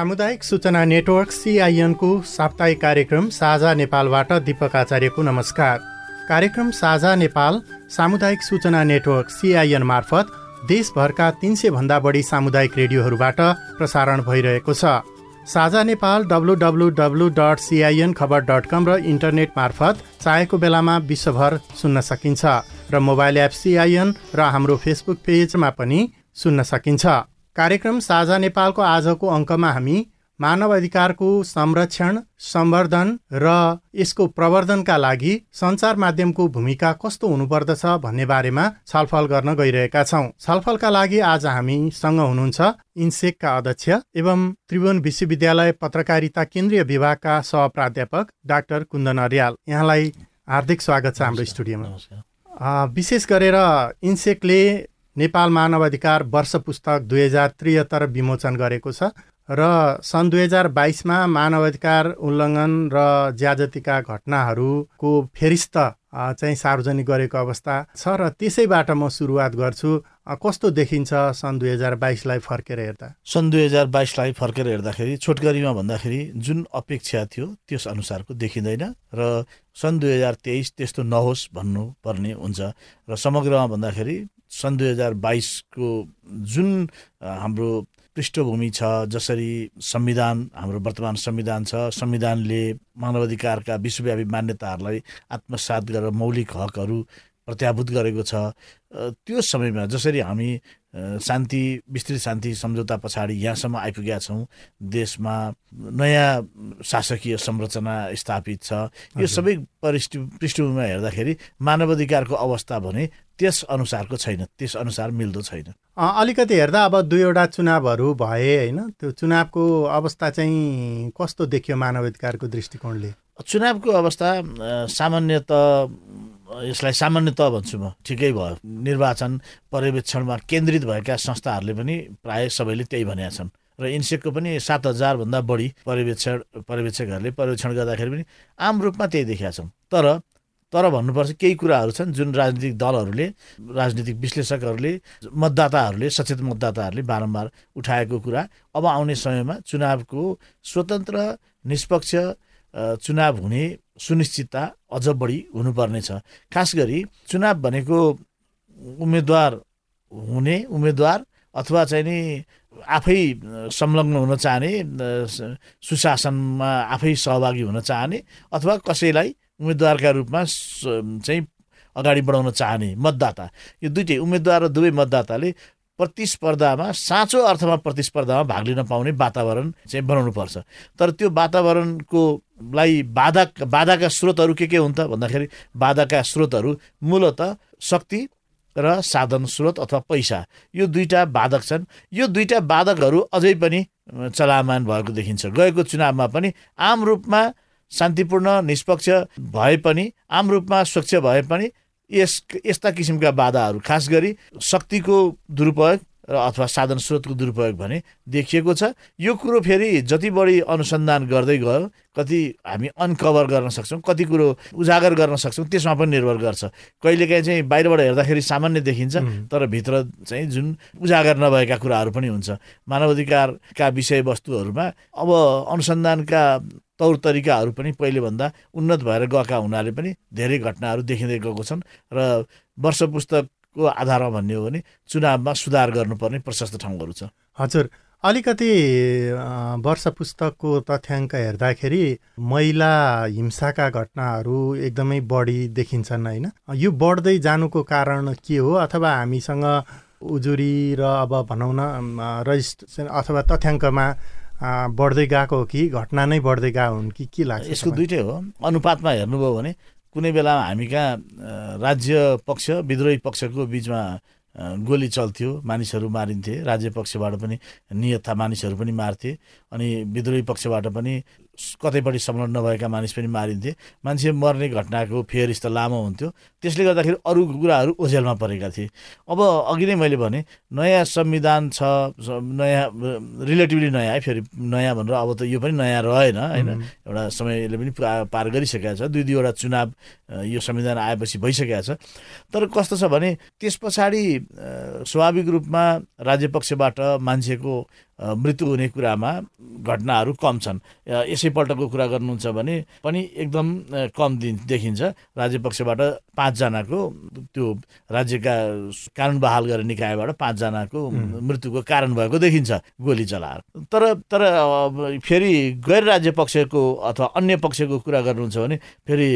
सामुदायिक सूचना नेटवर्क सिआइएनको साप्ताहिक कार्यक्रम साझा नेपालबाट दीपक आचार्यको नमस्कार। कार्यक्रम साझा नेपाल सामुदायिक सूचना नेटवर्क सिआइएन मार्फत देशभरका तिन सय भन्दा बढी सामुदायिक रेडियोहरूबाट प्रसारण भइरहेको छ। साझा Nepal W W W dot CIN Khabar dot com र इन्टरनेट मार्फत चाहेको बेलामा विश्वभर सुन्न सकिन्छ र मोबाइल एप सिआइएन र हाम्रो फेसबुक पेजमा पनि सुन्न सकिन्छ। कार्यक्रम साझा नेपालको आजको अङ्कमा हामी मानव अधिकारको संरक्षण सम्वर्धन र यसको प्रवर्धनका लागि सञ्चार माध्यमको भूमिका कस्तो हुनुपर्दछ भन्ने बारेमा छलफल गर्न गइरहेका छौँ। छलफलका लागि आज हामीसँग हुनुहुन्छ इन्सेकका अध्यक्ष एवं त्रिभुवन विश्वविद्यालय पत्रकारिता केन्द्रीय विभागका सहप्राध्यापक डाक्टर कुन्दन अर्याल। यहाँलाई हार्दिक स्वागत छ हाम्रो स्टुडियोमा। विशेष गरेर इन्सेकले नेपाल मानव अधिकार वर्ष पुस्तक दुई हजार त्रिहत्तर विमोचन गरेको छ र सन् दुई हजार बाइसमा मानव अधिकार उल्लङ्घन र ज्याजतीका घटनाहरूको फेरिस्त चाहिँ सार्वजनिक गरेको अवस्था छ र त्यसैबाट म सुरुवात गर्छु। कस्तो देखिन्छ सन् दुई हजार बाइसलाई फर्केर हेर्दा? सन् दुई हजार बाइसलाई फर्केर हेर्दाखेरि छोटकरीमा भन्दाखेरि जुन अपेक्षा थियो त्यस अनुसारको देखिँदैन र सन् दुई हजार तेइस त्यस्तो नहोस् भन्नुपर्ने हुन्छ र समग्रमा भन्दाखेरि सन् दुई हजार बाइसको जुन हाम्रो पृष्ठभूमि छ जसरी संविधान हाम्रो वर्तमान संविधान छ संविधानले मानवाधिकारका विश्वव्यापी मान्यताहरूलाई आत्मसात गरेर मौलिक हकहरू प्रत्याभूत गरेको छ। त्यो समयमा जसरी हामी शान्ति विस्तृत शान्ति सम्झौता पछाडि यहाँसम्म आइपुगेका छौँ देशमा नयाँ शासकीय संरचना स्थापित छ। यो सबै परिष्ठ पृष्ठभूमिमा हेर्दाखेरि मानवाधिकारको अवस्था भने त्यस अनुसारको छैन त्यस अनुसार मिल्दो छैन। अलिकति हेर्दा अब दुईवटा चुनावहरू भए होइन त्यो चुनावको अवस्था चाहिँ कस्तो देखियो मानवाधिकारको दृष्टिकोणले? चुनावको अवस्था सामान्यत यसलाई सामान्यत भन्छु म ठिकै भयो। निर्वाचन पर्यवेक्षणमा केन्द्रित भएका संस्थाहरूले पनि प्राय सबैले त्यही भनेका छन्। र इन्सेकको पनि सात हजारभन्दा बढी पर्यवेक्षण पर्यवेक्षकहरूले पर्यवेक्षण गर्दाखेरि पनि आम रूपमा त्यही देखेका छौँ तर तर भन्नुपर्छ केही कुराहरू छन् जुन राजनीतिक दलहरूले राजनीतिक विश्लेषकहरूले मतदाताहरूले सचेत मतदाताहरूले बारम्बार उठाएको कुरा अब आउने समयमा चुनावको स्वतन्त्र निष्पक्ष चुनाव हुने सुनिश्चितता अझ बढी हुनुपर्नेछ। खास गरी चुनाव भनेको उम्मेदवार हुने उम्मेदवार अथवा चाहिँ नि आफै संलग्न हुन चाहने सुशासनमा आफै सहभागी हुन चाहने अथवा कसैलाई उम्मेदवारका रूपमा चाहिँ अगाडि बढाउन चाहने मतदाता। यो दुइटै उम्मेदवार र दुवै मतदाताले प्रतिस्पर्धामा साँचो अर्थमा प्रतिस्पर्धामा भाग लिन पाउने वातावरण चाहिँ बनाउनु पर्छ तर त्यो वातावरणको लाई बाधा बाधाका स्रोतहरू के के हुन् त भन्दाखेरि बाधाका स्रोतहरू मूलत शक्ति र साधन स्रोत अथवा पैसा। यो दुईवटा बाधक छन्। यो दुईवटा बाधकहरू अझै पनि चलामान भएको देखिन्छ। गएको चुनावमा पनि आम रूपमा शान्तिपूर्ण निष्पक्ष भए पनि आम रूपमा स्वच्छ भए पनि यस यस्ता किसिमका बाधाहरू खास गरी शक्तिको दुरुपयोग र अथवा साधन स्रोतको दुरुपयोग भने देखिएको छ। यो कुरो फेरि जति बढी अनुसन्धान गर्दै गयो कति हामी अनकभर गर्न सक्छौँ कति कुरो उजागर गर्न सक्छौँ त्यसमा पनि निर्भर गर्छ। कहिलेकाहीँ चाहिँ बाहिरबाट हेर्दाखेरि सामान्य देखिन्छ तर भित्र चाहिँ जुन उजागर नभएका कुराहरू पनि हुन्छ। मानवाधिकारका विषयवस्तुहरूमा अब अनुसन्धानका तौर तरिकाहरू पनि पहिलेभन्दा उन्नत भएर गएका हुनाले पनि धेरै घटनाहरू देखिँदै गएको छन् र वर्ष पुस्तक को आधारमा भन्ने हो भने चुनावमा सुधार गर्नुपर्ने प्रशस्त ठाउँहरू छ। हजुर अलिकति वर्ष पुस्तकको तथ्याङ्क हेर्दाखेरि महिला हिंसाका घटनाहरू एकदमै बढी देखिन्छन् होइन। यो बढ्दै जानुको कारण के हो अथवा हामीसँग उजुरी र अब भनौँ न रजिस्ट्रेसन अथवा तथ्याङ्कमा बढ्दै गएको हो कि घटना नै बढ्दै गएको हुन् कि के लाग्छ यसको दुइटै हो। अनुपातमा हेर्नुभयो भने कुनै बेला हामी कहाँ राज्य पक्ष विद्रोही पक्षको बिचमा गोली चल्थ्यो मानिसहरू मारिन्थे। राज्य पक्षबाट पनि नियतथा मानिसहरू पनि मार्थे। अनि विद्रोही पक्षबाट पनि कतैपट्टि संलग्न नभएका मानिस पनि मारिन्थे। मान्छे मर्ने घटनाको फेयर त लामो हुन्थ्यो। त्यसले गर्दाखेरि अरू कुराहरू ओझेलमा परेका थिए। अब अघि नै मैले भने नयाँ संविधान छ नयाँ रिलेटिभली नयाँ है फेरि नयाँ भनेर अब त यो पनि नयाँ रहेन होइन? एउटा समयले पनि पार गरिसकेका छ। दुई दुईवटा चुनाव यो संविधान आएपछि भइसकेका छ। तर कस्तो छ भने त्यस पछाडि स्वाभाविक रूपमा राज्य पक्षबाट मान्छेको मृत्यु हुने कुरामा घटनाहरू कम छन्। यसैपल्टको कुरा गर्नुहुन्छ भने पनि एकदम कम दिन देखिन्छ। राज्य पक्षबाट पाँचजनाको त्यो राज्यका कानुन बहाल गर्ने निकायबाट पाँचजनाको मृत्युको कारण भएको देखिन्छ गोली चलाएर। तर तर फेरि गैर राज्य पक्षको अथवा अन्य पक्षको कुरा गर्नुहुन्छ भने फेरि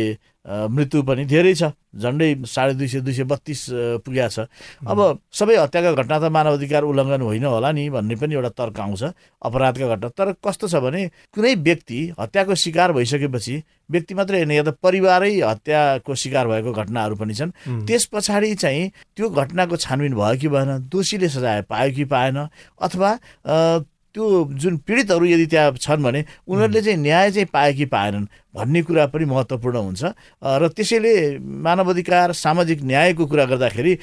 मृत्यु पनि धेरै छ। झन्डै साढे दुई सय दुई सय बत्तिस पुगेको छ। अब सबै हत्याका घटना त मानव अधिकार उल्लङ्घन होइन होला नि भन्ने पनि एउटा तर्क आउँछ अपराधका घटना। तर कस्तो छ भने कुनै व्यक्ति हत्याको शिकार भइसकेपछि व्यक्ति मात्रै होइन या त परिवारै हत्याको शिकार भएको घटनाहरू पनि छन्। त्यस पछाडि चाहिँ त्यो घटनाको छानबिन भयो कि भएन दोषीले सजाय पायो कि पाएन अथवा त्यो जुन पीडितहरू यदि त्यहाँ छन् भने उनीहरूले चाहिँ न्याय चाहिँ पाए कि पाएनन्। भन्ने कुरा पनि महत्त्वपूर्ण हुन्छ। र त्यसैले मानव अधिकार सामाजिक न्यायको कुरा गर्दाखेरि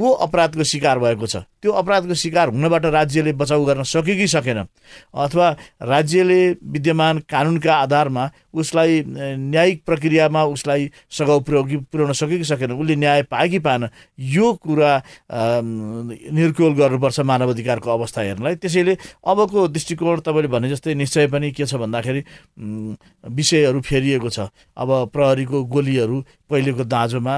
को अपराधको शिकार भएको छ? त्यो अपराधको शिकार हुनबाट राज्यले बचाउ गर्न सक्यो कि सकेन? अथवा राज्यले विद्यमान कानुनका आधारमा उसलाई न्यायिक प्रक्रियामा उसलाई सघाउ पुर्याउ पुर्याउन सक्यो कि सकेन? उसले न्याय पाए कि पाएन? यो कुरा निर्कोल गर्नुपर्छ मानव अधिकारको अवस्था हेर्नलाई। त्यसैले अबको दृष्टिकोण तपाईँले भने जस्तै निश्चय पनि के छ भन्दाखेरि विषयहरू फेरिएको छ। अब प्रहरीको गोलीहरू पहिलेको दाँजोमा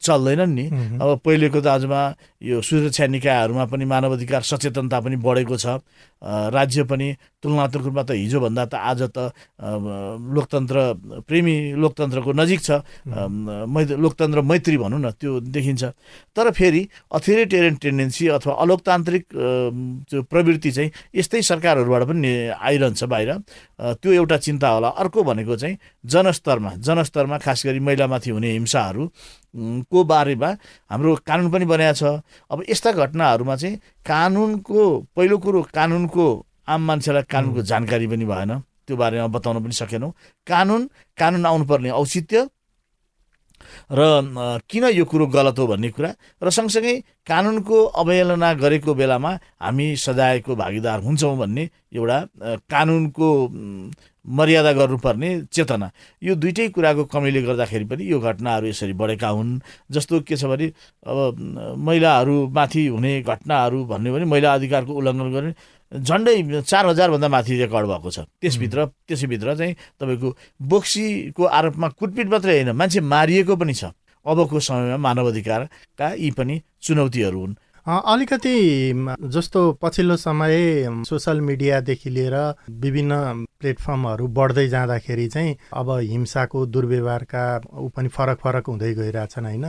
चल्दैनन् नि। अब पहिलेको दाँजोमा यो सुरक्षा निकायहरूमा पनि मानव अधिकार सचेतनता पनि बढेको छ। राज्य पनि तुलनात्मक रूपमा त हिजोभन्दा त आज त लोकतन्त्र प्रेमी लोकतन्त्रको नजिक छ। मै लोकतन्त्र मैत्री भनौँ न त्यो देखिन्छ। तर फेरि अथोरिटेरियन टेन्डेन्सी अथवा अलोकतान्त्रिक त्यो प्रवृत्ति चाहिँ यस्तै सरकारहरूबाट पनि आइरहन्छ बाहिर। त्यो एउटा चिन्ता होला। अर्को भनेको चाहिँ जनस्तरमा जनस्तरमा खास गरी महिलामाथि हुने हिंसाहरू। को बारेमा हाम्रो कानुन पनि बनाएको छ। अब यस्ता घटनाहरूमा चाहिँ कानुनको पहिलो कुरो कानुनको आम मान्छेलाई कानुनको जानकारी पनि भएन। त्यो बारेमा बताउन पनि सकेनौँ। कानुन कानुन आउनुपर्ने औचित्य र किन यो कुरो गलत हो भन्ने कुरा? र सँगसँगै कानुनको अवहेलना गरेको बेलामा हामी सजायको भागीदार हुन्छौँ भन्ने एउटा कानुनको मर्यादा गर्नुपर्ने चेतना। यो दुइटै कुराको कमीले गर्दाखेरि पनि यो घटनाहरू यसरी बढेका हुन्। जस्तो के छ भने अब महिलाहरूमाथि हुने घटनाहरू भन्यो भने महिला अधिकारको उल्लङ्घन गर्ने झन्डै चार हजारभन्दा माथि रेकर्ड भएको छ। त्यसभित्र त्यसैभित्र चाहिँ तपाईँको बोक्सीको आरोपमा कुटपिट मात्रै होइन मान्छे मारिएको पनि छ। अबको समयमा मानव अधिकारका यी पनि चुनौतीहरू हुन्। अलिकति जस्तो पछिल्लो समय सोसल मिडियादेखि लिएर विभिन्न प्लेटफर्महरू बढ्दै जाँदाखेरि चाहिँ अब हिंसाको दुर्व्यवहारका ऊ पनि फरक फरक हुँदै गइरहेछन् होइन?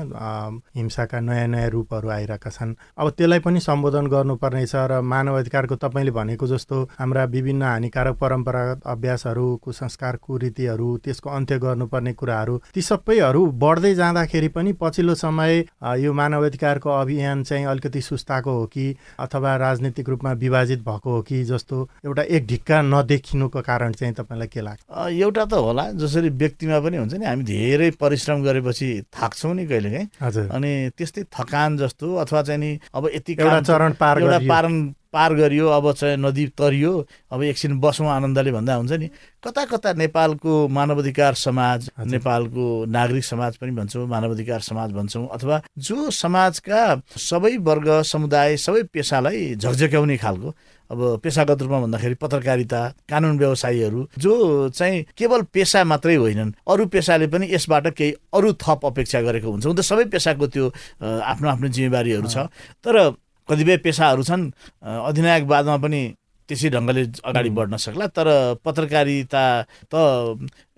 हिंसाका नयाँ नयाँ रूपहरू आइरहेका छन्। अब त्यसलाई पनि सम्बोधन गर्नुपर्नेछ र मानव अधिकारको तपाईँले भनेको जस्तो हाम्रा विभिन्न हानिकारक परम्परागत अभ्यासहरू कुसंस्कार कुरीतिहरू त्यसको अन्त्य गर्नुपर्ने कुराहरू ती सबैहरू बढ्दै जाँदाखेरि पनि पछिल्लो समय यो मानव अधिकारको अभियान चाहिँ अलिकति सुस्ताको हो कि अथवा राजनीतिक रूपमा विभाजित भएको हो कि जस्तो एउटा एक ढिक्का नदेखिनुको कारण कारण चाहिँ तपाईँलाई के लाग्छ? एउटा त होला जसरी व्यक्तिमा पनि हुन्छ नि हामी धेरै परिश्रम गरेपछि थाक्छौँ नि कहिलेकाहीँ। हजुर। अनि त्यस्तै थकान जस्तो अथवा चाहिँ नि अब यति एउटा चरण पार एउटा पारण पार गरियो अब चाहिँ नदी तरियो। अब एकछिन बसौँ आनन्दले भन्दा हुन्छ नि। कता कता नेपालको मानवाधिकार समाज नेपालको नागरिक समाज पनि भन्छौँ मानवाधिकार समाज भन्छौँ अथवा जो समाजका सबै वर्ग समुदाय सबै पेसालाई झकझक्याउने खालको अब पेसागत रूपमा भन्दाखेरि पत्रकारिता कानुन व्यवसायीहरू जो चाहिँ केवल पेसा मात्रै होइनन् अरू पेसाले पनि यसबाट केही अरू थप अपेक्षा गरेको हुन्छ। त सबै पेसाको त्यो आफ्नो आफ्नो जिम्मेवारीहरू छ। तर कतिपय पेसाहरू छन् अधिनायकवादमा पनि त्यसै ढङ्गले अगाडि बढ्न सक्ला तर पत्रकारिता त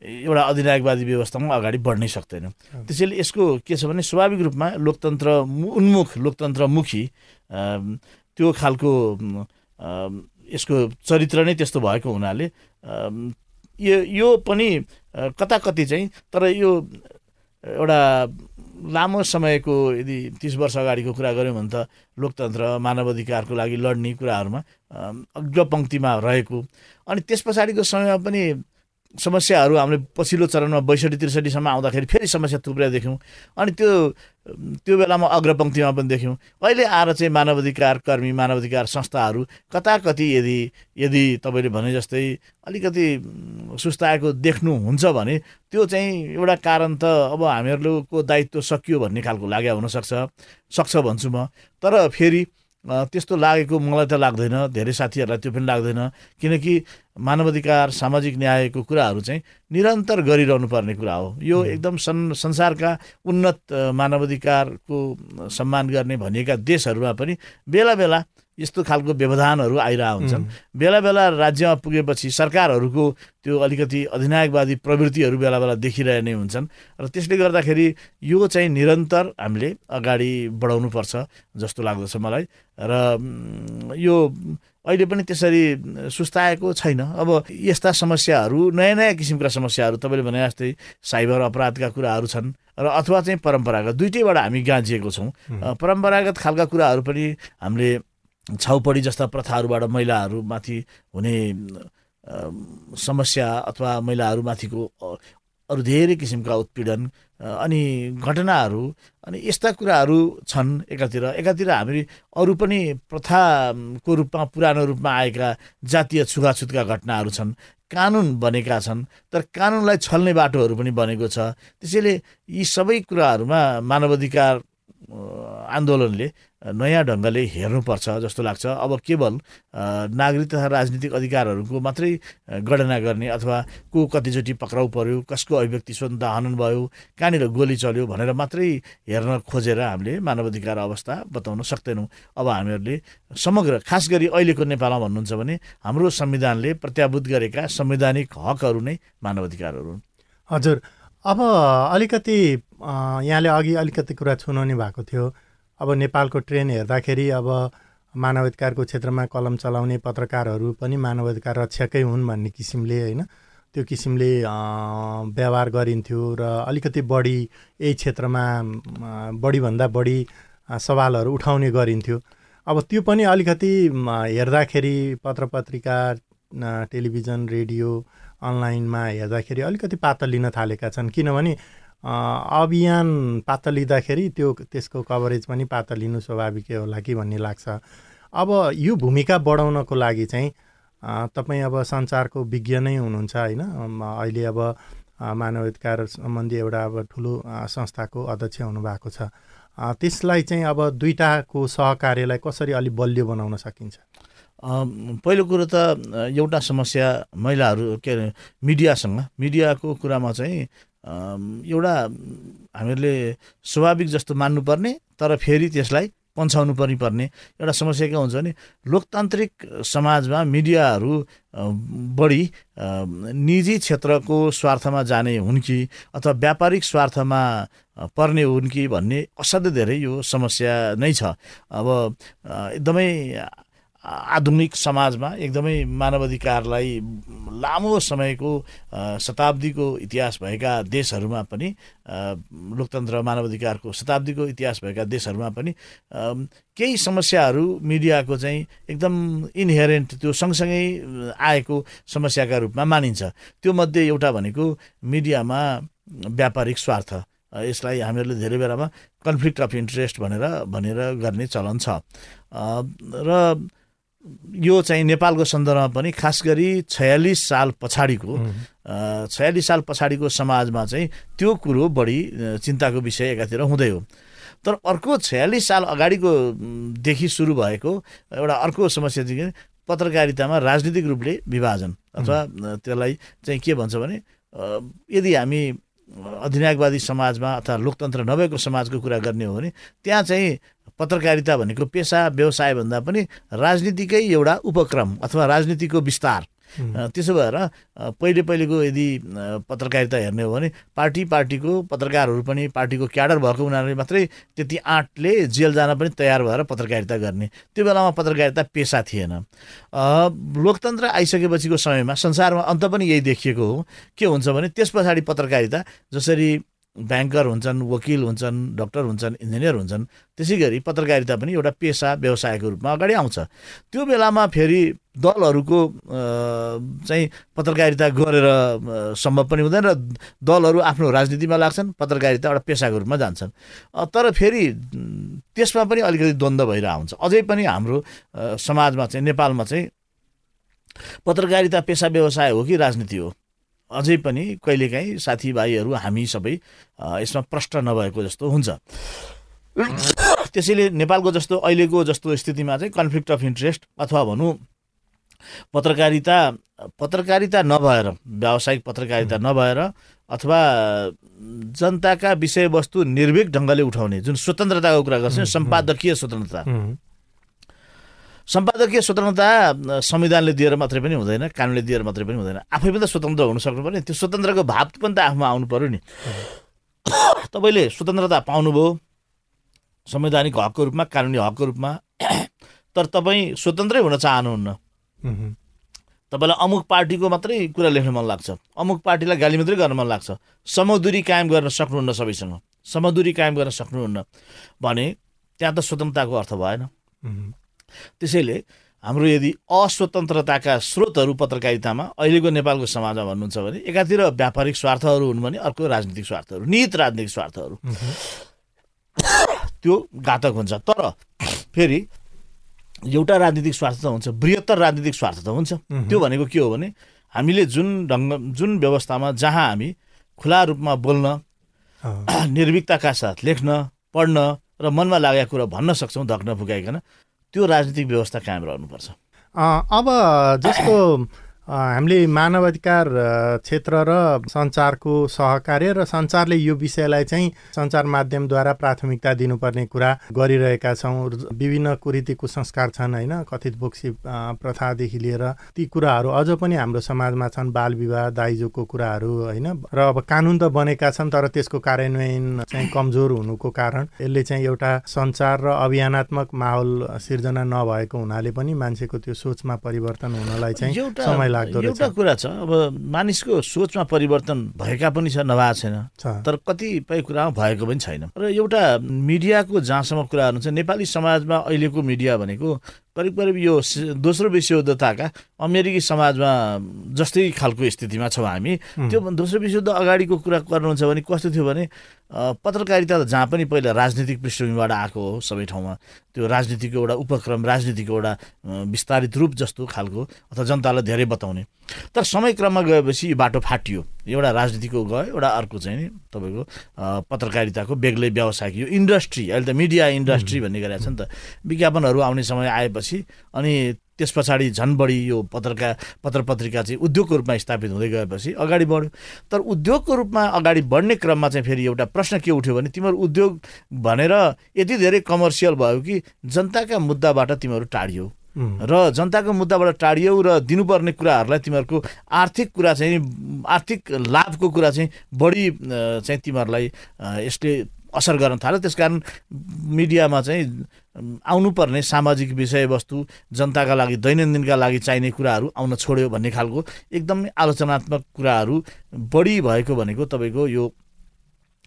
एउटा अधिनायकवादी व्यवस्थामा अगाडि बढ्नै सक्दैन। त्यसैले यसको के छ भने स्वाभाविक रूपमा लोकतन्त्र उन्मुख लोकतन्त्रमुखी त्यो खालको यसको चरित्र नै त्यस्तो भएको हुनाले यो यो पनि कता कति चाहिँ तर यो एउटा लामो समयको यदि तिस वर्ष अगाडिको कुरा गऱ्यौँ भने त लोकतन्त्र मानव अधिकारको लागि लड्ने कुराहरूमा अग्रपङ्क्तिमा रहेको। अनि त्यस पछाडिको समयमा पनि समस्याहरू हामीले पछिल्लो चरणमा बैसठी त्रिसठीसम्म आउँदाखेरि फेरि समस्या थुप्रै देख्यौँ अनि त्यो त्यो बेलामा अग्रपङ्क्तिमा पनि देख्यौँ अहिले आएर चाहिँ मानवाधिकार कर्मी मानवाधिकार संस्थाहरू कता कति यदि यदि तपाईँले भने जस्तै अलिकति सुस्ताएको देख्नुहुन्छ भने त्यो चाहिँ एउटा कारण त अब हामीहरूको दायित्व सकियो भन्ने खालको लाग्यो हुनसक्छ सक्छ भन्छु म। तर फेरि त्यस्तो लागेको मलाई त लाग्दैन। धेरै साथीहरूलाई त्यो पनि लाग्दैन। किनकि मानवाधिकार सामाजिक न्यायको कुराहरू चाहिँ निरन्तर गरिरहनु पर्ने कुरा हो। यो एकदम सं संसारका उन्नत मानवाधिकारको सम्मान गर्ने भनिएका देशहरूमा पनि बेला बेला यस्तो खालको व्यवधानहरू आइरहेको हुन्छन् बेला बेला राज्यमा पुगेपछि सरकारहरूको त्यो अलिकति अधिनायकवादी प्रवृत्तिहरू बेला बेला देखिरहने हुन्छन् र त्यसले गर्दाखेरि यो चाहिँ निरन्तर हामीले अगाडि बढाउनुपर्छ जस्तो लाग्दछ मलाई। र यो अहिले पनि त्यसरी सुस्ताएको छैन। अब यस्ता समस्याहरू नयाँ नयाँ किसिमका समस्याहरू तपाईँले भने जस्तै साइबर अपराधका कुराहरू छन् र अथवा चाहिँ परम्परागत दुइटैबाट हामी गाँजिएको छौँ। परम्परागत खालका कुराहरू पनि हामीले छाउपडी जस्ता प्रथाहरूबाट महिलाहरूमाथि हुने समस्या अथवा महिलाहरूमाथिको अरू धेरै किसिमका उत्पीडन अनि घटनाहरू अनि यस्ता कुराहरू छन् एकातिर। एकातिर हामी अरू पनि प्रथाको रूपमा पुरानो रूपमा आएका जातीय छुगाछुतका घटनाहरू छन्। कानुन बनेका छन् तर कानुनलाई छल्ने बाटोहरू पनि बनेको छ। त्यसैले यी सबै कुराहरूमा मानवाधिकार आन्दोलनले नयाँ ढङ्गले हेर्नुपर्छ जस्तो लाग्छ। अब केवल नागरिक तथा राजनीतिक अधिकारहरूको मात्रै गणना गर्ने अथवा को कतिचोटि पक्राउ पर्यो कसको अभिव्यक्ति स्वतन्त्र हनन भयो कहाँनिर गोली चल्यो भनेर मात्रै हेर्न खोजेर हामीले मानवाधिकार अवस्था बताउन सक्दैनौँ। अब हामीहरूले समग्र खास गरी अहिलेको नेपालमा भन्नुहुन्छ भने हाम्रो संविधानले प्रत्याभूत गरेका संवैधानिक हकहरू नै मानवाधिकारहरू हुन्। हजुर। अब अलिकति यहाँले अघि अलिकति कुरा छुनाउने भएको थियो। अब नेपालको ट्रेन हेर्दाखेरि अब मानवाधिकारको क्षेत्रमा कलम चलाउने पत्रकारहरू पनि मानवाधिकार रक्षकै हुन् भन्ने किसिमले होइन। त्यो किसिमले व्यवहार गरिन्थ्यो र अलिकति बढी यही क्षेत्रमा बढीभन्दा बढी सवालहरू उठाउने गरिन्थ्यो। अब त्यो पनि अलिकति हेर्दाखेरि पत्र पत्रिका टेलिभिजन रेडियो अनलाइनमा हेर्दाखेरि अलिकति पातल लिन थालेका छन्। किनभने अभियान पातल लिँदाखेरि त्यो त्यसको कभरेज पनि पातल लिनु स्वाभाविकै होला कि भन्ने लाग्छ। अब यो भूमिका बढाउनको लागि चाहिँ तपाईँ अब सञ्चारको विज्ञ नै हुनुहुन्छ होइन। अहिले अब मानवाधिकार सम्बन्धी एउटा अब ठुलो संस्थाको अध्यक्ष हुनुभएको छ। त्यसलाई चाहिँ अब दुईवटाको सहकार्यलाई कसरी अलिक बलियो बनाउन सकिन्छ? पहिलो कुरो त एउटा समस्या महिलाहरू के अरे मिडियासँग। मिडियाको कुरामा चाहिँ एउटा हामीहरूले स्वाभाविक जस्तो मान्नुपर्ने तर फेरि त्यसलाई पन्छाउनु पनि पर्ने एउटा समस्या के हुन्छ भने लोकतान्त्रिक समाजमा मिडियाहरू बढी निजी क्षेत्रको स्वार्थमा जाने हुन् कि अथवा व्यापारिक स्वार्थमा पर्ने हुन् कि भन्ने असाध्यै धेरै यो समस्या नै छ। अब एकदमै आधुनिक समाजमा एकदमै मानवाधिकारलाई लामो समयको शताब्दीको इतिहास भएका देशहरूमा पनि लोकतन्त्र मानवाधिकारको शताब्दीको इतिहास भएका देशहरूमा पनि केही समस्याहरू मिडियाको चाहिँ एकदम इन्हेरेन्ट त्यो सँगसँगै आएको समस्याका रूपमा मानिन्छ। त्यो मध्ये एउटा भनेको मिडियामा व्यापारिक स्वार्थ यसलाई हामीहरूले धेरै बेलामा कन्फ्लिक्ट अफ इन्ट्रेस्ट भनेर भनेर गर्ने चलन छ। र यो चाहिँ नेपालको सन्दर्भमा पनि खास गरी छयालिस साल पछाडिको छयालिस साल पछाडिको समाजमा चाहिँ त्यो कुरो बढी चिन्ताको विषय एकातिर हुँदै हो। तर अर्को छयालिस साल अगाडिको देखि सुरु भएको एउटा अर्को समस्या चाहिँ पत्रकारितामा राजनीतिक रूपले विभाजन अथवा त्यसलाई चाहिँ के भन्छ भने यदि हामी अधिनायकवादी समाजमा अथवा लोकतन्त्र नभएको समाजको कुरा गर्ने हो भने त्यहाँ चाहिँ पत्रकारिता भनेको पेसा व्यवसायभन्दा पनि राजनीतिकै एउटा उपक्रम अथवा राजनीतिको विस्तार। त्यसो भएर पहिले पहिलेको यदि पत्रकारिता हेर्ने हो भने पार्टी पार्टीको पत्रकारहरू पनि पार्टीको क्याडर भएको उनीहरूले मात्रै त्यति आँटले जेल जान पनि तयार भएर पत्रकारिता गर्ने। त्यो बेलामा पत्रकारिता पेसा थिएन। लोकतन्त्र आइसकेपछिको समयमा संसारमा अन्त पनि यही देखिएको हो। के हुन्छ भने त्यस पछाडि पत्रकारिता जसरी ब्याङ्कर हुन्छन् वकिल हुन्छन् डक्टर हुन्छन् इन्जिनियर हुन्छन् त्यसै गरी पत्रकारिता पनि एउटा पेसा व्यवसायको रूपमा अगाडि आउँछ। त्यो बेलामा फेरि दलहरूको चाहिँ पत्रकारिता गरेर सम्भव पनि हुँदैन र दलहरू आफ्नो राजनीतिमा लाग्छन् पत्रकारिता एउटा पेसाको रूपमा जान्छन्। तर फेरि त्यसमा पनि अलिकति द्वन्द्व भइरहेको हुन्छ अझै पनि हाम्रो समाजमा चाहिँ नेपालमा चाहिँ पत्रकारिता पेसा व्यवसाय हो कि राजनीति हो? अझै पनि कहिलेकाहीँ साथीभाइहरू हामी सबै यसमा प्रष्ट नभएको जस्तो हुन्छ। त्यसैले नेपालको जस्तो अहिलेको जस्तो स्थितिमा चाहिँ कन्फ्लिक्ट अफ इन्ट्रेस्ट अथवा भनौँ पत्रकारिता पत्रकारिता नभएर व्यावसायिक पत्रकारिता नभएर अथवा जनताका विषयवस्तु निर्भीक ढङ्गले उठाउने जुन स्वतन्त्रताको कुरा गर्छ सम्पादकीय स्वतन्त्रता। सम्पादकीय स्वतन्त्रता संविधानले दिएर मात्रै पनि हुँदैन कानुनले दिएर मात्रै पनि हुँदैन। आफै पनि त स्वतन्त्र हुन सक्नु पर्ने त्यो स्वतन्त्रको भाव पनि त आफूमा आउनु पर्यो नि। तपाईँले स्वतन्त्रता पाउनुभयो संवैधानिक हकको रूपमा कानुनी हकको रूपमा। तर तपाईँ स्वतन्त्रै हुन चाहनुहुन्न। तपाईँलाई अमुक पार्टीको मात्रै कुरा लेख्न मन लाग्छ। अमुक पार्टीलाई गाली मात्रै गर्न मन लाग्छ। समदुरी कायम गर्न सक्नुहुन्न सबैसँग। समदुरी कायम गर्न सक्नुहुन्न भने त्यहाँ त स्वतन्त्रताको अर्थ भएन। त्यसैले हाम्रो यदि अस्वतन्त्रताका स्रोतहरू पत्रकारितामा अहिलेको नेपालको समाजमा भन्नुहुन्छ भने एकातिर व्यापारिक स्वार्थहरू हुन् भने अर्को राजनीतिक स्वार्थहरू निहित राजनीतिक स्वार्थहरू। त्यो घातक हुन्छ। तर फेरि एउटा राजनीतिक स्वार्थ त हुन्छ बृहत्तर राजनीतिक स्वार्थ त हुन्छ। त्यो भनेको के हो भने हामीले जुन ढङ्ग जुन व्यवस्थामा जहाँ हामी खुला रूपमा बोल्न निर्भीकताका साथ लेख्न पढ्न र मनमा लागेका कुरा भन्न सक्छौँ धक्न फुकाइकन त्यो राजनीतिक व्यवस्था कायम रहनुपर्छ। अब जस्तो हामीले मानवाधिकार क्षेत्र र सञ्चारको सहकार्य र सञ्चारले यो विषयलाई चाहिँ सञ्चार माध्यमद्वारा प्राथमिकता दिनुपर्ने कुरा गरिरहेका छौँ। विभिन्न कुरीति कुसंस्कार छन् होइन? कथित बोक्सी प्रथादेखि लिएर ती कुराहरू अझ पनि हाम्रो समाजमा छन् बाल विवाह दाइजोको कुराहरू होइन? र अब कानुन त बनेका छन् तर त्यसको कार्यान्वयन चाहिँ कमजोर हुनुको कारण यसले चाहिँ एउटा सञ्चार र अभियानात्मक माहौल सिर्जना नभएको हुनाले पनि मान्छेको त्यो सोचमा परिवर्तन हुनलाई चाहिँ समय लाग्दो एउटा कुरा छ अब मानिसको सोचमा परिवर्तन भएका पनि छ नभएको छैन। तर कतिपय कुरामा भएको पनि छैन। र एउटा मिडियाको जहाँसम्म कुराहरू छ नेपाली समाजमा अहिलेको मिडिया भनेको करिब करिब यो दोस्रो विश्वयुद्धताका अमेरिकी समाजमा जस्तै खालको स्थितिमा छौँ हामी। त्यो दोस्रो विश्वयुद्ध अगाडिको कुरा गर्नुहुन्छ भने कस्तो थियो भने पत्रकारिता त जहाँ पनि पहिला राजनीतिक पृष्ठभूमिबाट आएको हो सबै ठाउँमा त्यो राजनीतिको एउटा उपक्रम राजनीतिको एउटा विस्तारित रूप जस्तो खालको अथवा जनतालाई धेरै बताउने। तर समय क्रममा गएपछि यो बाटो फाटियो। एउटा राजनीतिको गयो एउटा अर्को चाहिँ नि तपाईँको पत्रकारिताको बेग्लै व्यवसायिक यो इन्डस्ट्री अहिले त मिडिया इन्डस्ट्री भन्ने गरेको छ नि त। विज्ञापनहरू आउने समय आएपछि अनि त्यस पछाडि झन् बढी यो पत्रका पत्र पत्रिका चाहिँ उद्योगको रूपमा स्थापित हुँदै गएपछि अगाडि बढ्यो। तर उद्योगको रूपमा अगाडि बढ्ने क्रममा चाहिँ फेरि एउटा प्रश्न के उठ्यो भने तिमीहरू उद्योग भनेर यति धेरै कमर्सियल भयो कि जनताका मुद्दाबाट तिमीहरू टाढियो। र जनताको मुद्दाबाट टाढियौ र दिनुपर्ने कुराहरूलाई तिमीहरूको आर्थिक कुरा चाहिँ आर्थिक लाभको कुरा चाहिँ बढी चाहिँ तिमीहरूलाई यसले असर गर्न थाल्यो। त्यस कारण मिडियामा चाहिँ आउनुपर्ने सामाजिक विषयवस्तु जनताका लागि दैनन्दिनका लागि चाहिने कुराहरू आउन छोड्यो भन्ने खालको एकदमै आलोचनात्मक कुराहरू बढी भएको भनेको तपाईँको यो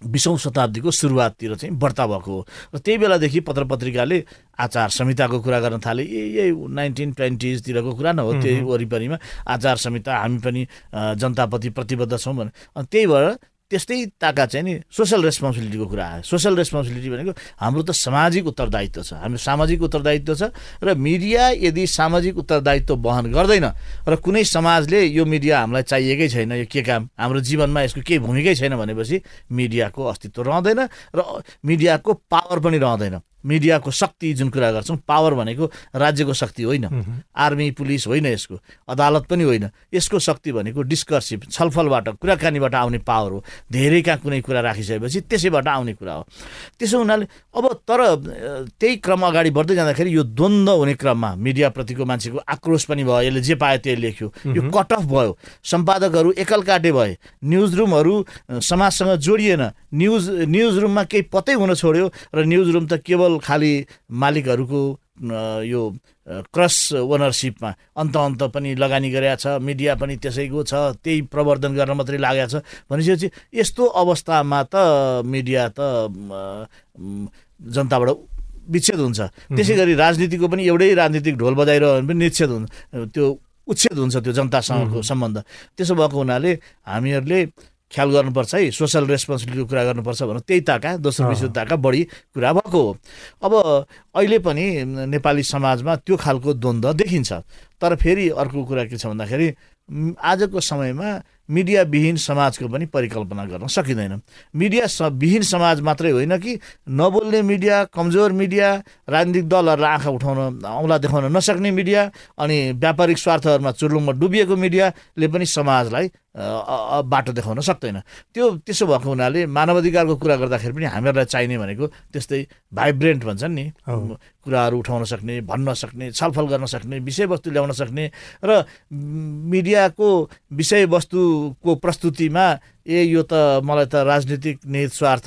बिसौँ शताब्दीको सुरुवाततिर चाहिँ बढ्ता भएको हो। र त्यही बेलादेखि पत्र पत्रिकाले आचार संहिताको कुरा गर्न थाले। यही नाइन्टिन ट्वेन्टिजतिरको कुरा न हो त्यही वरिपरिमा आचार संहिता हामी पनि जनताप्रति प्रतिबद्ध छौँ भने। त्यही भएर त्यस्तै ताका चाहिँ नि सोसल रेस्पोन्सिबिलिटीको कुरा आयो। सोसल रेस्पोन्सिबिलिटी भनेको हाम्रो त सामाजिक उत्तरदायित्व छ। हाम्रो सामाजिक उत्तरदायित्व छ र मिडिया यदि सामाजिक उत्तरदायित्व वहन गर्दैन र कुनै समाजले यो मिडिया हामीलाई चाहिएकै छैन यो के काम? हाम्रो जीवनमा यसको केही भूमिकै छैन भनेपछि मिडियाको अस्तित्व रहँदैन र मिडियाको पावर पनि रहँदैन। मिडियाको शक्ति जुन कुरा गर्छौँ पावर भनेको राज्यको शक्ति होइन। आर्मी पुलिस होइन यसको अदालत पनि होइन। यसको शक्ति भनेको डिस्कर्सिभ छलफलबाट कुराकानीबाट आउने पावर हो। धेरैका कुनै कुरा राखिसकेपछि त्यसैबाट आउने कुरा हो। त्यसो हुनाले अब तर त्यही क्रम अगाडि बढ्दै जाँदाखेरि यो द्वन्द्व हुने क्रममा मिडियाप्रतिको मान्छेको आक्रोश पनि भयो। यसले जे पायो त्यही लेख्यो। यो कट अफ भयो। सम्पादकहरू एकल काटे भए। न्युज रुमहरू समाजसँग जोडिएन। न्युज न्युज रुममा केही पत्तै हुन छोड्यो र न्युज रुम त केवल खालि मालिकहरूको यो क्रस ओनरसिपमा अन्त अन्त पनि लगानी गरेका छ मिडिया पनि त्यसैको छ त्यही प्रवर्धन गर्न मात्रै लागेको छ भनेपछि यस्तो अवस्थामा त मिडिया त जनताबाट विच्छेद हुन्छ। त्यसै गरी राजनीतिको पनि एउटै राजनीतिक ढोल बजाइरह्यो भने पनि निच्छेद हुन्छ त्यो उच्छेद हुन्छ त्यो जनतासँगको सम्बन्ध। त्यसो भएको हुनाले हामीहरूले ख्याल गर्नुपर्छ है सोसल रेस्पोन्सिबिलिटीको कुरा गर्नुपर्छ भने त्यही ताका दोस्रो विश्वताका बढी कुरा भएको हो। अब अहिले पनि नेपाली समाजमा त्यो खालको द्वन्द्व देखिन्छ। तर फेरि अर्को कुरा के छ भन्दाखेरि आजको समयमा मिडियाविहीन समाजको पनि परिकल्पना गर्न सकिँदैन। मिडिया स विहीन समाज मात्रै होइन कि नबोल्ने मिडिया कमजोर मिडिया राजनीतिक दलहरूलाई आँखा उठाउन औँला देखाउन नसक्ने मिडिया अनि व्यापारिक स्वार्थहरूमा चुर्लुङमा डुबिएको मिडियाले पनि समाजलाई बाटो देखाउन सक्दैन। त्यो त्यसो भएको हुनाले मानव अधिकारको कुरा गर्दाखेरि पनि हामीहरूलाई चाहिने भनेको त्यस्तै भाइब्रेन्ट भन्छन् नि। कुराहरू उठाउन सक्ने भन्न सक्ने छलफल गर्न सक्ने विषयवस्तु ल्याउन सक्ने र मिडियाको विषयवस्तुको प्रस्तुतिमा ए यो त मलाई त राजनीतिक निहित स्वार्थ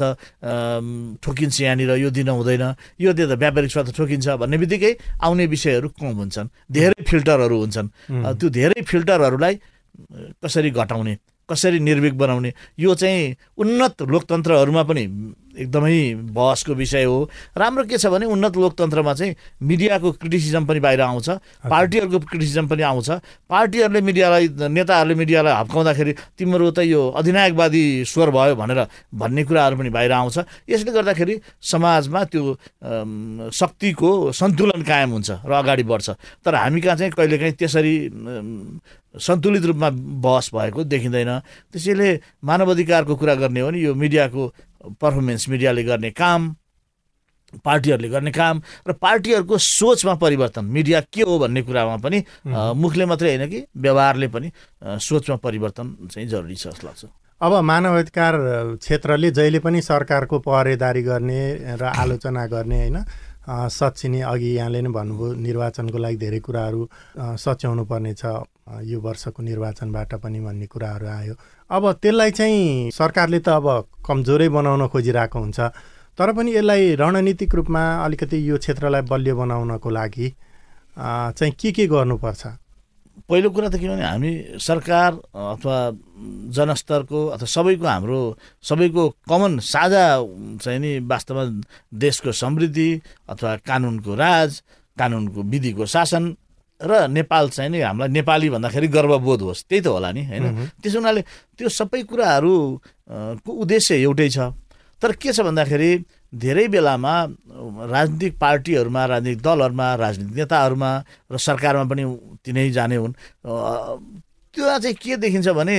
ठोकिन्छ यहाँनिर यो दिन हुँदैन यो दिन त व्यापारिक स्वार्थ ठोकिन्छ भन्ने बित्तिकै आउने विषयहरू कम हुन्छन्। धेरै फिल्टरहरू हुन्छन्। त्यो धेरै फिल्टरहरूलाई कसरी घटाउने कसरी निर्विक बनाउने यो चाहिँ उन्नत लोकतन्त्रहरूमा पनि एकदमै बहसको विषय हो। राम्रो के छ भने उन्नत लोकतन्त्रमा चाहिँ मिडियाको क्रिटिसिजम पनि बाहिर आउँछ पार्टीहरूको क्रिटिसिजम पनि आउँछ। पार्टीहरूले मिडियालाई नेताहरूले मिडियालाई हप्काउँदाखेरि तिम्रो त यो अधिनायकवादी स्वर भयो भनेर भन्ने कुराहरू पनि बाहिर आउँछ। यसले गर्दाखेरि समाजमा त्यो शक्तिको सन्तुलन कायम हुन्छ र अगाडि बढ्छ। तर हामी कहाँ चाहिँ कहिलेकाहीँ त्यसरी सन्तुलित रूपमा बहस भएको देखिँदैन। त्यसैले मानव अधिकारको कुरा गर्ने हो भने यो मिडियाको पर्फर्मेन्स मिडियाले गर्ने काम पार्टीहरूले गर्ने काम र पार्टीहरूको सोचमा परिवर्तन। मिडिया के हो भन्ने कुरामा पनि मुखले मात्रै होइन कि व्यवहारले पनि सोचमा परिवर्तन चाहिँ जरुरी छ जस्तो लाग्छ। अब मानवाधिकार क्षेत्रले जहिले पनि सरकारको पहरेदारी गर्ने र आलोचना गर्ने होइन? सचिने अघि यहाँले नै भन्नुभयो निर्वाचनको लागि धेरै कुराहरू सच्याउनु पर्नेछ यो वर्षको निर्वाचनबाट पनि भन्ने कुराहरू आयो। अब त्यसलाई चाहिँ सरकारले त अब कमजोरै बनाउन खोजिरहेको हुन्छ तर पनि यसलाई रणनीतिक रूपमा अलिकति यो क्षेत्रलाई बलियो बनाउनको लागि चाहिँ के के गर्नुपर्छ? पहिलो कुरा त के भने हामी सरकार अथवा जनस्तरको अथवा सबैको हाम्रो सबैको कमन साझा चाहिँ नि वास्तवमा देशको समृद्धि अथवा कानुनको राज कानुनको विधिको शासन र नेपाल चाहिँ नि हामीलाई नेपाली भन्दाखेरि गर्वबोध होस्। त्यही त होला नि होइन? त्यसो हुनाले त्यो सबै कुराहरू को उद्देश्य एउटै छ? तर के छ भन्दाखेरि धेरै बेलामा राजनीतिक पार्टीहरूमा राजनीतिक दलहरूमा राजनीतिक नेताहरूमा र सरकारमा पनि तिनै जाने हुन्। त्यो चाहिँ के देखिन्छ भने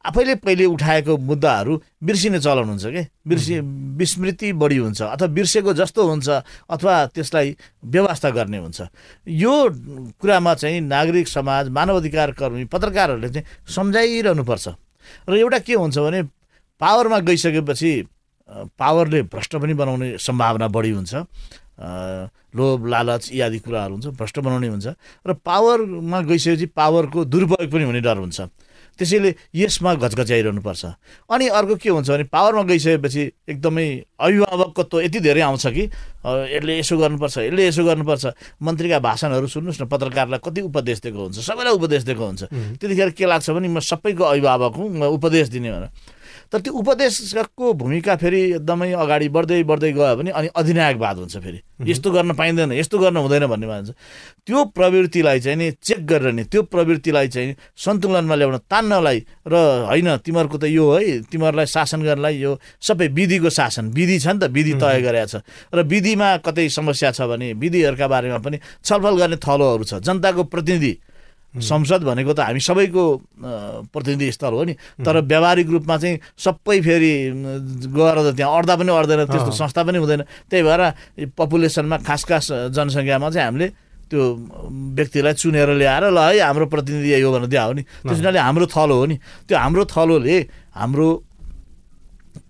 आफैले पहिले उठाएको मुद्दाहरू बिर्सिने चलन हुन्छ कि? बिर्सि विस्मृति बढी हुन्छ अथवा बिर्सेको जस्तो हुन्छ अथवा त्यसलाई व्यवस्था गर्ने हुन्छ। यो कुरामा चाहिँ नागरिक समाज मानव अधिकार कर्मी पत्रकारहरूले चाहिँ सम्झाइरहनुपर्छ। र एउटा के हुन्छ भने पावरमा गइसकेपछि पावरले भ्रष्ट पनि बनाउने सम्भावना बढी हुन्छ। लोभ लालच इत्यादि कुराहरू हुन्छ भ्रष्ट बनाउने हुन्छ र पावरमा गइसकेपछि पावरको दुरुपयोग पनि हुने डर हुन्छ। त्यसैले यसमा घचघच्याइरहनुपर्छ अनि अर्को के हुन्छ भने पावरमा गइसकेपछि एकदमै अभिभावकत्व यति धेरै आउँछ कि यसले यसो गर्नुपर्छ यसले यसो गर्नुपर्छ। मन्त्रीका भाषणहरू सुन्नुहोस् न पत्रकारलाई कति उपदेश दिएको हुन्छ सबैलाई उपदेश दिएको हुन्छ। त्यतिखेर के लाग्छ भने म सबैको अभिभावक हुँ म उपदेश दिने भनेर। तर त्यो उपदेशको भूमिका फेरि एकदमै अगाडि बढ्दै बढ्दै गयो भने अनि अधिनायकवाद हुन्छ फेरि। यस्तो गर्न पाइँदैन यस्तो गर्न हुँदैन भन्ने भन्छ। त्यो प्रवृत्तिलाई चाहिँ नि चेक गरेर नि त्यो प्रवृत्तिलाई चाहिँ सन्तुलनमा ल्याउन तान्नलाई र होइन तिमीहरूको त यो है तिमीहरूलाई शासन गर्नलाई यो सबै विधिको शासन। विधि छ नि त विधि तय गरेका छ। र विधिमा कतै समस्या छ भने विधिहरूका बारेमा पनि छलफल गर्ने थलोहरू छ। जनताको प्रतिनिधि संसद भनेको त हामी सबैको प्रतिनिधि स्थल हो नि। तर व्यावहारिक रूपमा चाहिँ सबै फेरि गएर त त्यहाँ अड्दा पनि अड्दैन त्यस्तो संस्था पनि हुँदैन। त्यही भएर पपुलेसनमा खास खास जनसङ्ख्यामा चाहिँ हामीले त्यो व्यक्तिलाई चुनेर ल्याएर ल है हाम्रो प्रतिनिधि यो भनेर दिए हो नि त्यस हुनाले हाम्रो थलो हो नि। त्यो हाम्रो थलोले हाम्रो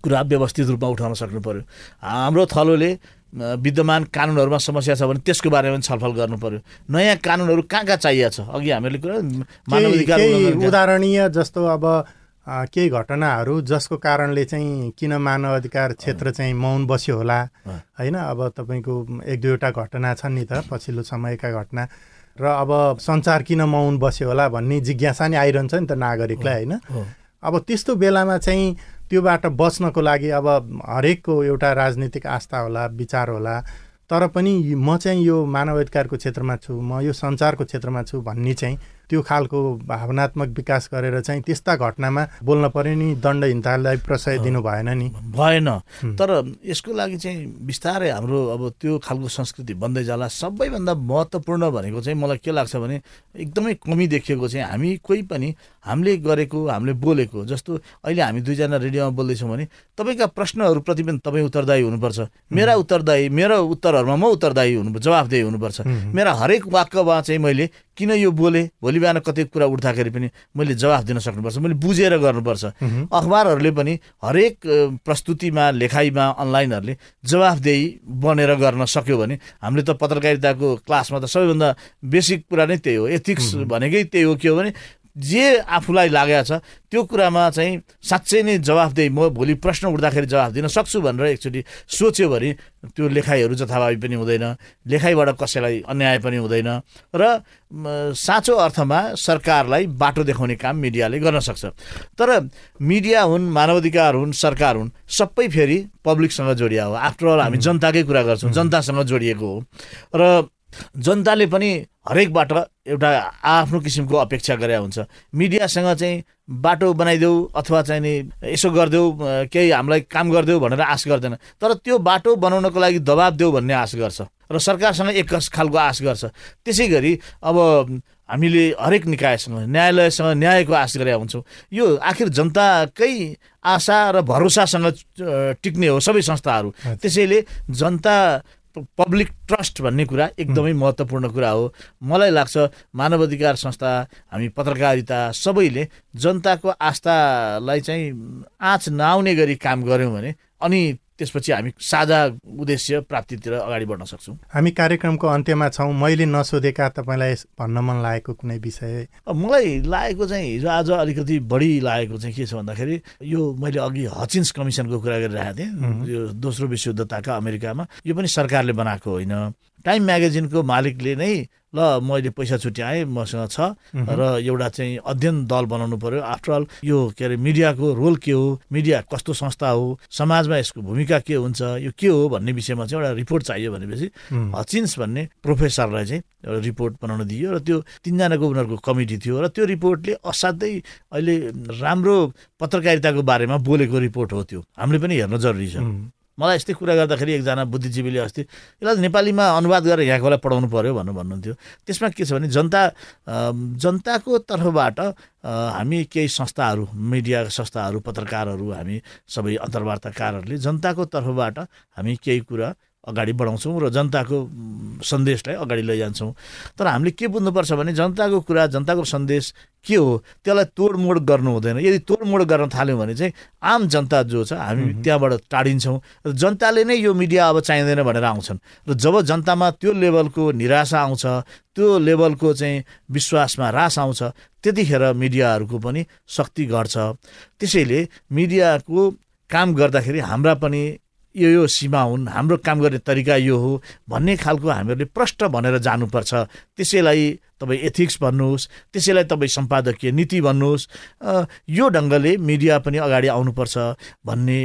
कुरा व्यवस्थित रूपमा उठाउन सक्नु पर्यो। हाम्रो थलोले विद्यमान कानुनहरूमा समस्या छ भने त्यसको बारेमा पनि छलफल गर्नु पर्यो। नयाँ कानुनहरू कहाँ कहाँ चाहिएको छ? अघि हामीले कुरा मानव अधिकार उदाहरणीय जस्तो अब केही घटनाहरू जसको कारणले चाहिँ किन मानव अधिकार क्षेत्र चाहिँ मौन बस्यो होला? होइन अब तपाईँको एक दुईवटा घटना छन् नि त पछिल्लो समयका घटना। र अब संसार किन मौन बस्यो होला भन्ने जिज्ञासा नि आइरहन्छ नि त नागरिकलाई होइन? अब त्यस्तो बेलामा चाहिँ त्योबाट बच्नको लागि अब हरेकको एउटा राजनीतिक आस्था होला विचार होला। तर पनि म चाहिँ यो मानव अधिकारको क्षेत्रमा छु म यो सञ्चारको क्षेत्रमा छु भन्ने चाहिँ त्यो खालको भावनात्मक विकास गरेर चाहिँ त्यस्ता घटनामा बोल्न पर्यो नि दण्डहीनतालाई प्रशय दिनु भएन नि। भएन। तर यसको लागि चाहिँ बिस्तारै हाम्रो अब त्यो खालको संस्कृति बन्दै जाला। सबैभन्दा महत्त्वपूर्ण भनेको चाहिँ मलाई के लाग्छ भने एकदमै कमी देखिएको चाहिँ हामी कोही पनि हामीले गरेको हामीले बोलेको जस्तो अहिले हामी दुईजना रेडियोमा बोल्दैछौँ भने तपाईँका प्रश्नहरूप्रति पनि तपाईँ उत्तरदायी हुनुपर्छ। मेरा उत्तरदायी मेरो उत्तरहरूमा म उत्तरदायी हुनु जवाफदेही हुनुपर्छ। मेरा हरेक वाक्यमा चाहिँ मैले किन यो बोले? भोलि बिहान कतै कुरा उठ्दाखेरि पनि मैले जवाफ दिन सक्नुपर्छ मैले बुझेर गर्नुपर्छ। अखबारहरूले पनि हरेक प्रस्तुतिमा लेखाइमा अनलाइनहरूले जवाफदेही बनेर गर्न सक्यो भने हामीले त पत्रकारिताको क्लासमा त सबैभन्दा बेसिक कुरा नै त्यही हो। एथिक्स भनेकै त्यही हो के हो भने जे आफूलाई लागेको छ त्यो कुरामा चाहिँ साँच्चै नै जवाफदेही। म भोलि प्रश्न उठ्दाखेरि जवाफ दिन सक्छु भनेर एकचोटि सोच्यो भने त्यो लेखाइहरू जथाभावी पनि हुँदैन लेखाइबाट कसैलाई अन्याय पनि हुँदैन र साँचो अर्थमा सरकारलाई बाटो देखाउने काम मिडियाले गर्न सक्छ। तर मिडिया हुन् मानवाधिकार हुन् सरकार हुन् सबै फेरि पब्लिकसँग जोडिया हो। आफ्टरअल हामी जनताकै कुरा गर्छौँ जनतासँग जोडिएको हो। र जनताले पनि हरेकबाट एउटा आफ्नो किसिमको अपेक्षा गरे हुन्छ। मिडियासँग चाहिँ बाटो बनाइदेऊ अथवा चाहिँ नि यसो गरिदेऊ केही हामीलाई काम गरिदेऊ भनेर आश गर्दैन। तर त्यो बाटो बनाउनको लागि दबाब देऊ भन्ने आश गर्छ र सरकारसँग एक खालको आश गर्छ। त्यसै गरी अब हामीले हरेक निकायसँग न्यायालयसँग न्यायको आश गरेका हुन्छौँ। यो आखिर जनताकै आशा र भरोसासँग टिक्ने हो सबै संस्थाहरू। त्यसैले जनता पब्लिक ट्रस्ट भन्ने कुरा एकदमै महत्त्वपूर्ण कुरा हो। मलाई लाग्छ मानव अधिकार संस्था हामी पत्रकारिता सबैले जनताको आस्थालाई चाहिँ आँच नआउने गरी काम गऱ्यौँ भने अनि त्यसपछि हामी साझा उद्देश्य प्राप्तितिर अगाडि बढ्न सक्छौँ। हामी कार्यक्रमको अन्त्यमा छौँ। मैले नसोधेका तपाईँलाई भन्न मन लागेको कुनै विषय? मलाई लागेको चाहिँ हिजो आज अलिकति बढी लागेको चाहिँ के छ भन्दाखेरि यो मैले अघि हचिन्स कमिसनको कुरा गरिरहेको थिएँ। यो दोस्रो विश्वयुद्धताका अमेरिकामा। यो पनि सरकारले बनाएको होइन। टाइम म्यागजिनको मालिकले नै ल मैले पैसा छुट्याएँ मसँग छ र एउटा चाहिँ अध्ययन दल बनाउनु पर्यो। आफ्टरअल यो के अरे मिडियाको रोल के हो? मिडिया कस्तो संस्था हो? समाजमा यसको भूमिका के हुन्छ? यो के हो भन्ने विषयमा चाहिँ एउटा रिपोर्ट चाहियो भनेपछि हचिन्स भन्ने प्रोफेसरलाई चाहिँ एउटा रिपोर्ट बनाउन दियो र त्यो तिनजनाको उनीहरूको कमिटी थियो र त्यो रिपोर्टले असाध्यै अहिले राम्रो पत्रकारिताको बारेमा बोलेको रिपोर्ट हो त्यो। हामीले पनि हेर्न जरुरी छ। मलाई यस्तै कुरा गर्दाखेरि एकजना बुद्धिजीवीले अस्ति यसलाई नेपालीमा अनुवाद गरेर यहाँकोलाई पढाउनु पऱ्यो भनेर भन्नुहुन्थ्यो। त्यसमा के छ भने जनता जनताको तर्फबाट हामी केही संस्थाहरू मिडिया संस्थाहरू पत्रकारहरू हामी सबै अन्तर्वार्ताकारहरूले जनताको तर्फबाट हामी केही कुरा अगाडि बढाउँछौँ र जनताको सन्देशलाई अगाडि लैजान्छौँ। तर हामीले के बुझ्नुपर्छ भने जनताको कुरा जनताको सन्देश के हो? त्यसलाई तोडमोड गर्नु हुँदैन। यदि तोडमोड गर्न थाल्यौँ भने चाहिँ आम जनता जो छ हामी त्यहाँबाट टाढिन्छौँ। र जनताले नै यो मिडिया अब चाहिँदैन भनेर आउँछन्। र जब जनतामा त्यो लेभलको निराशा आउँछ त्यो लेभलको चाहिँ विश्वासमा रास आउँछ त्यतिखेर मिडियाहरूको पनि शक्ति घट्छ। त्यसैले मिडियाको काम गर्दाखेरि हाम्रा पनि यो यो सीमा हुन् हाम्रो काम गर्ने तरिका यो हो भन्ने खालको हामीहरूले प्रष्ट भनेर जानुपर्छ। त्यसैलाई तपाईँ एथिक्स भन्नुहोस् त्यसैलाई तपाईँ सम्पादकीय नीति भन्नुहोस् यो ढङ्गले मिडिया पनि अगाडि आउनुपर्छ भन्ने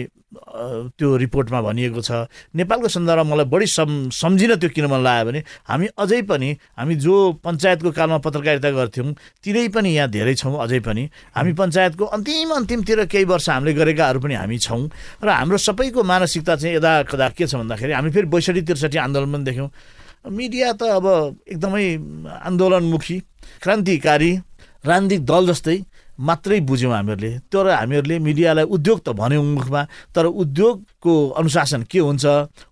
त्यो रिपोर्टमा भनिएको छ। नेपालको सन्दर्भमा मलाई बढी सम् सम्झिन त्यो किन मन लाग्यो भने हामी अझै पनि हामी जो पञ्चायतको कालमा पत्रकारिता गर्थ्यौँ तिनै पनि यहाँ धेरै छौँ अझै पनि। हामी पञ्चायतको अन्तिम अन्तिमतिर केही वर्ष हामीले गरेकाहरू पनि हामी छौँ। र हाम्रो सबैको मानसिकता चाहिँ यदा कदा के छ भन्दाखेरि हामी फेरि बैसठी त्रिसठी आन्दोलन पनि देख्यौँ। मिडिया त अब एकदमै आन्दोलनमुखी क्रान्तिकारी राजनीतिक दल जस्तै मात्रै बुझ्यौँ हामीहरूले। तर हामीहरूले मिडियालाई उद्योग त भन्यौँ मुखमा तर उद्योगको अनुशासन के हुन्छ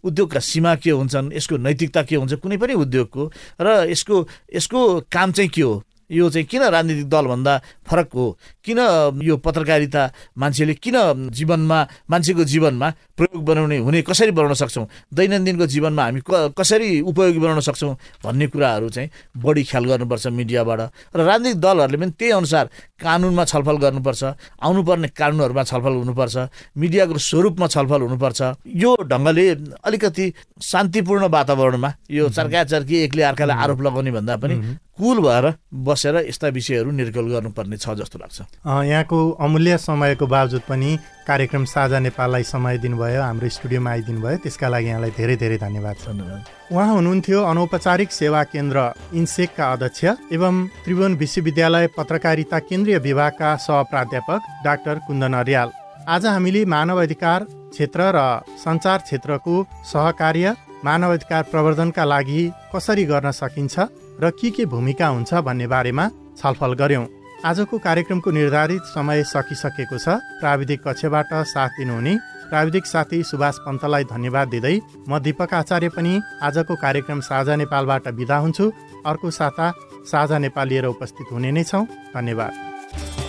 उद्योगका सीमा के हुन्छन् यसको नैतिकता के हुन्छ कुनै पनि उद्योगको र यसको यसको काम चाहिँ के हो? यो चाहिँ किन राजनीतिक दलभन्दा फरक हो? किन यो पत्रकारिता मान्छेले किन जीवनमा मान्छेको जीवनमा प्रयोग बनाउने हुने कसरी बनाउन सक्छौँ? दैनन्दिनको जीवनमा हामी कसरी उपयोगी बनाउन सक्छौँ भन्ने कुराहरू चाहिँ बढी ख्याल गर्नुपर्छ मिडियाबाट। र राजनीतिक दलहरूले पनि त्यही अनुसार कानुनमा छलफल गर्नुपर्छ आउनुपर्ने कानुनहरूमा छलफल हुनुपर्छ मिडियाको स्वरूपमा छलफल हुनुपर्छ। यो ढङ्गले अलिकति शान्तिपूर्ण वातावरणमा यो चर्का चर्की एकले अर्कालाई आरोप लगाउने भन्दा पनि कुल भएर बसेर यस्ता विषयहरू निर्कल गर्नुपर्ने छ जस्तो लाग्छ। यहाँको अमूल्य समयको बावजुद पनि कार्यक्रम साझा नेपाललाई समय दिनुभयो हाम्रो स्टुडियोमा आइदिनु भयो त्यसका लागि यहाँलाई धेरै धेरै धन्यवाद। धन्यवाद। उहाँ हुनुहुन्थ्यो अनौपचारिक सेवा केन्द्र इन्सेकका अध्यक्ष एवं त्रिभुवन विश्वविद्यालय पत्रकारिता केन्द्रीय विभागका सहप्राध्यापक डाक्टर कुन्दन अर्याल। आज हामीले मानव अधिकार क्षेत्र र सञ्चार क्षेत्रको सहकार्य मानव अधिकार प्रवर्धनका लागि कसरी गर्न सकिन्छ र के के भूमिका हुन्छ भन्ने बारेमा छलफल गर्यौं। आजको कार्यक्रमको निर्धारित समय सकिसकेको छ। प्राविधिक कक्षबाट साथ दिनुहुने प्राविधिक साथी सुभाष पन्तलाई धन्यवाद दिँदै म दिपक आचार्य पनि आजको कार्यक्रम साझा नेपालबाट बिदा हुन्छु। अर्को साता साझा नेपाल लिएर उपस्थित हुने नै छौँ। धन्यवाद।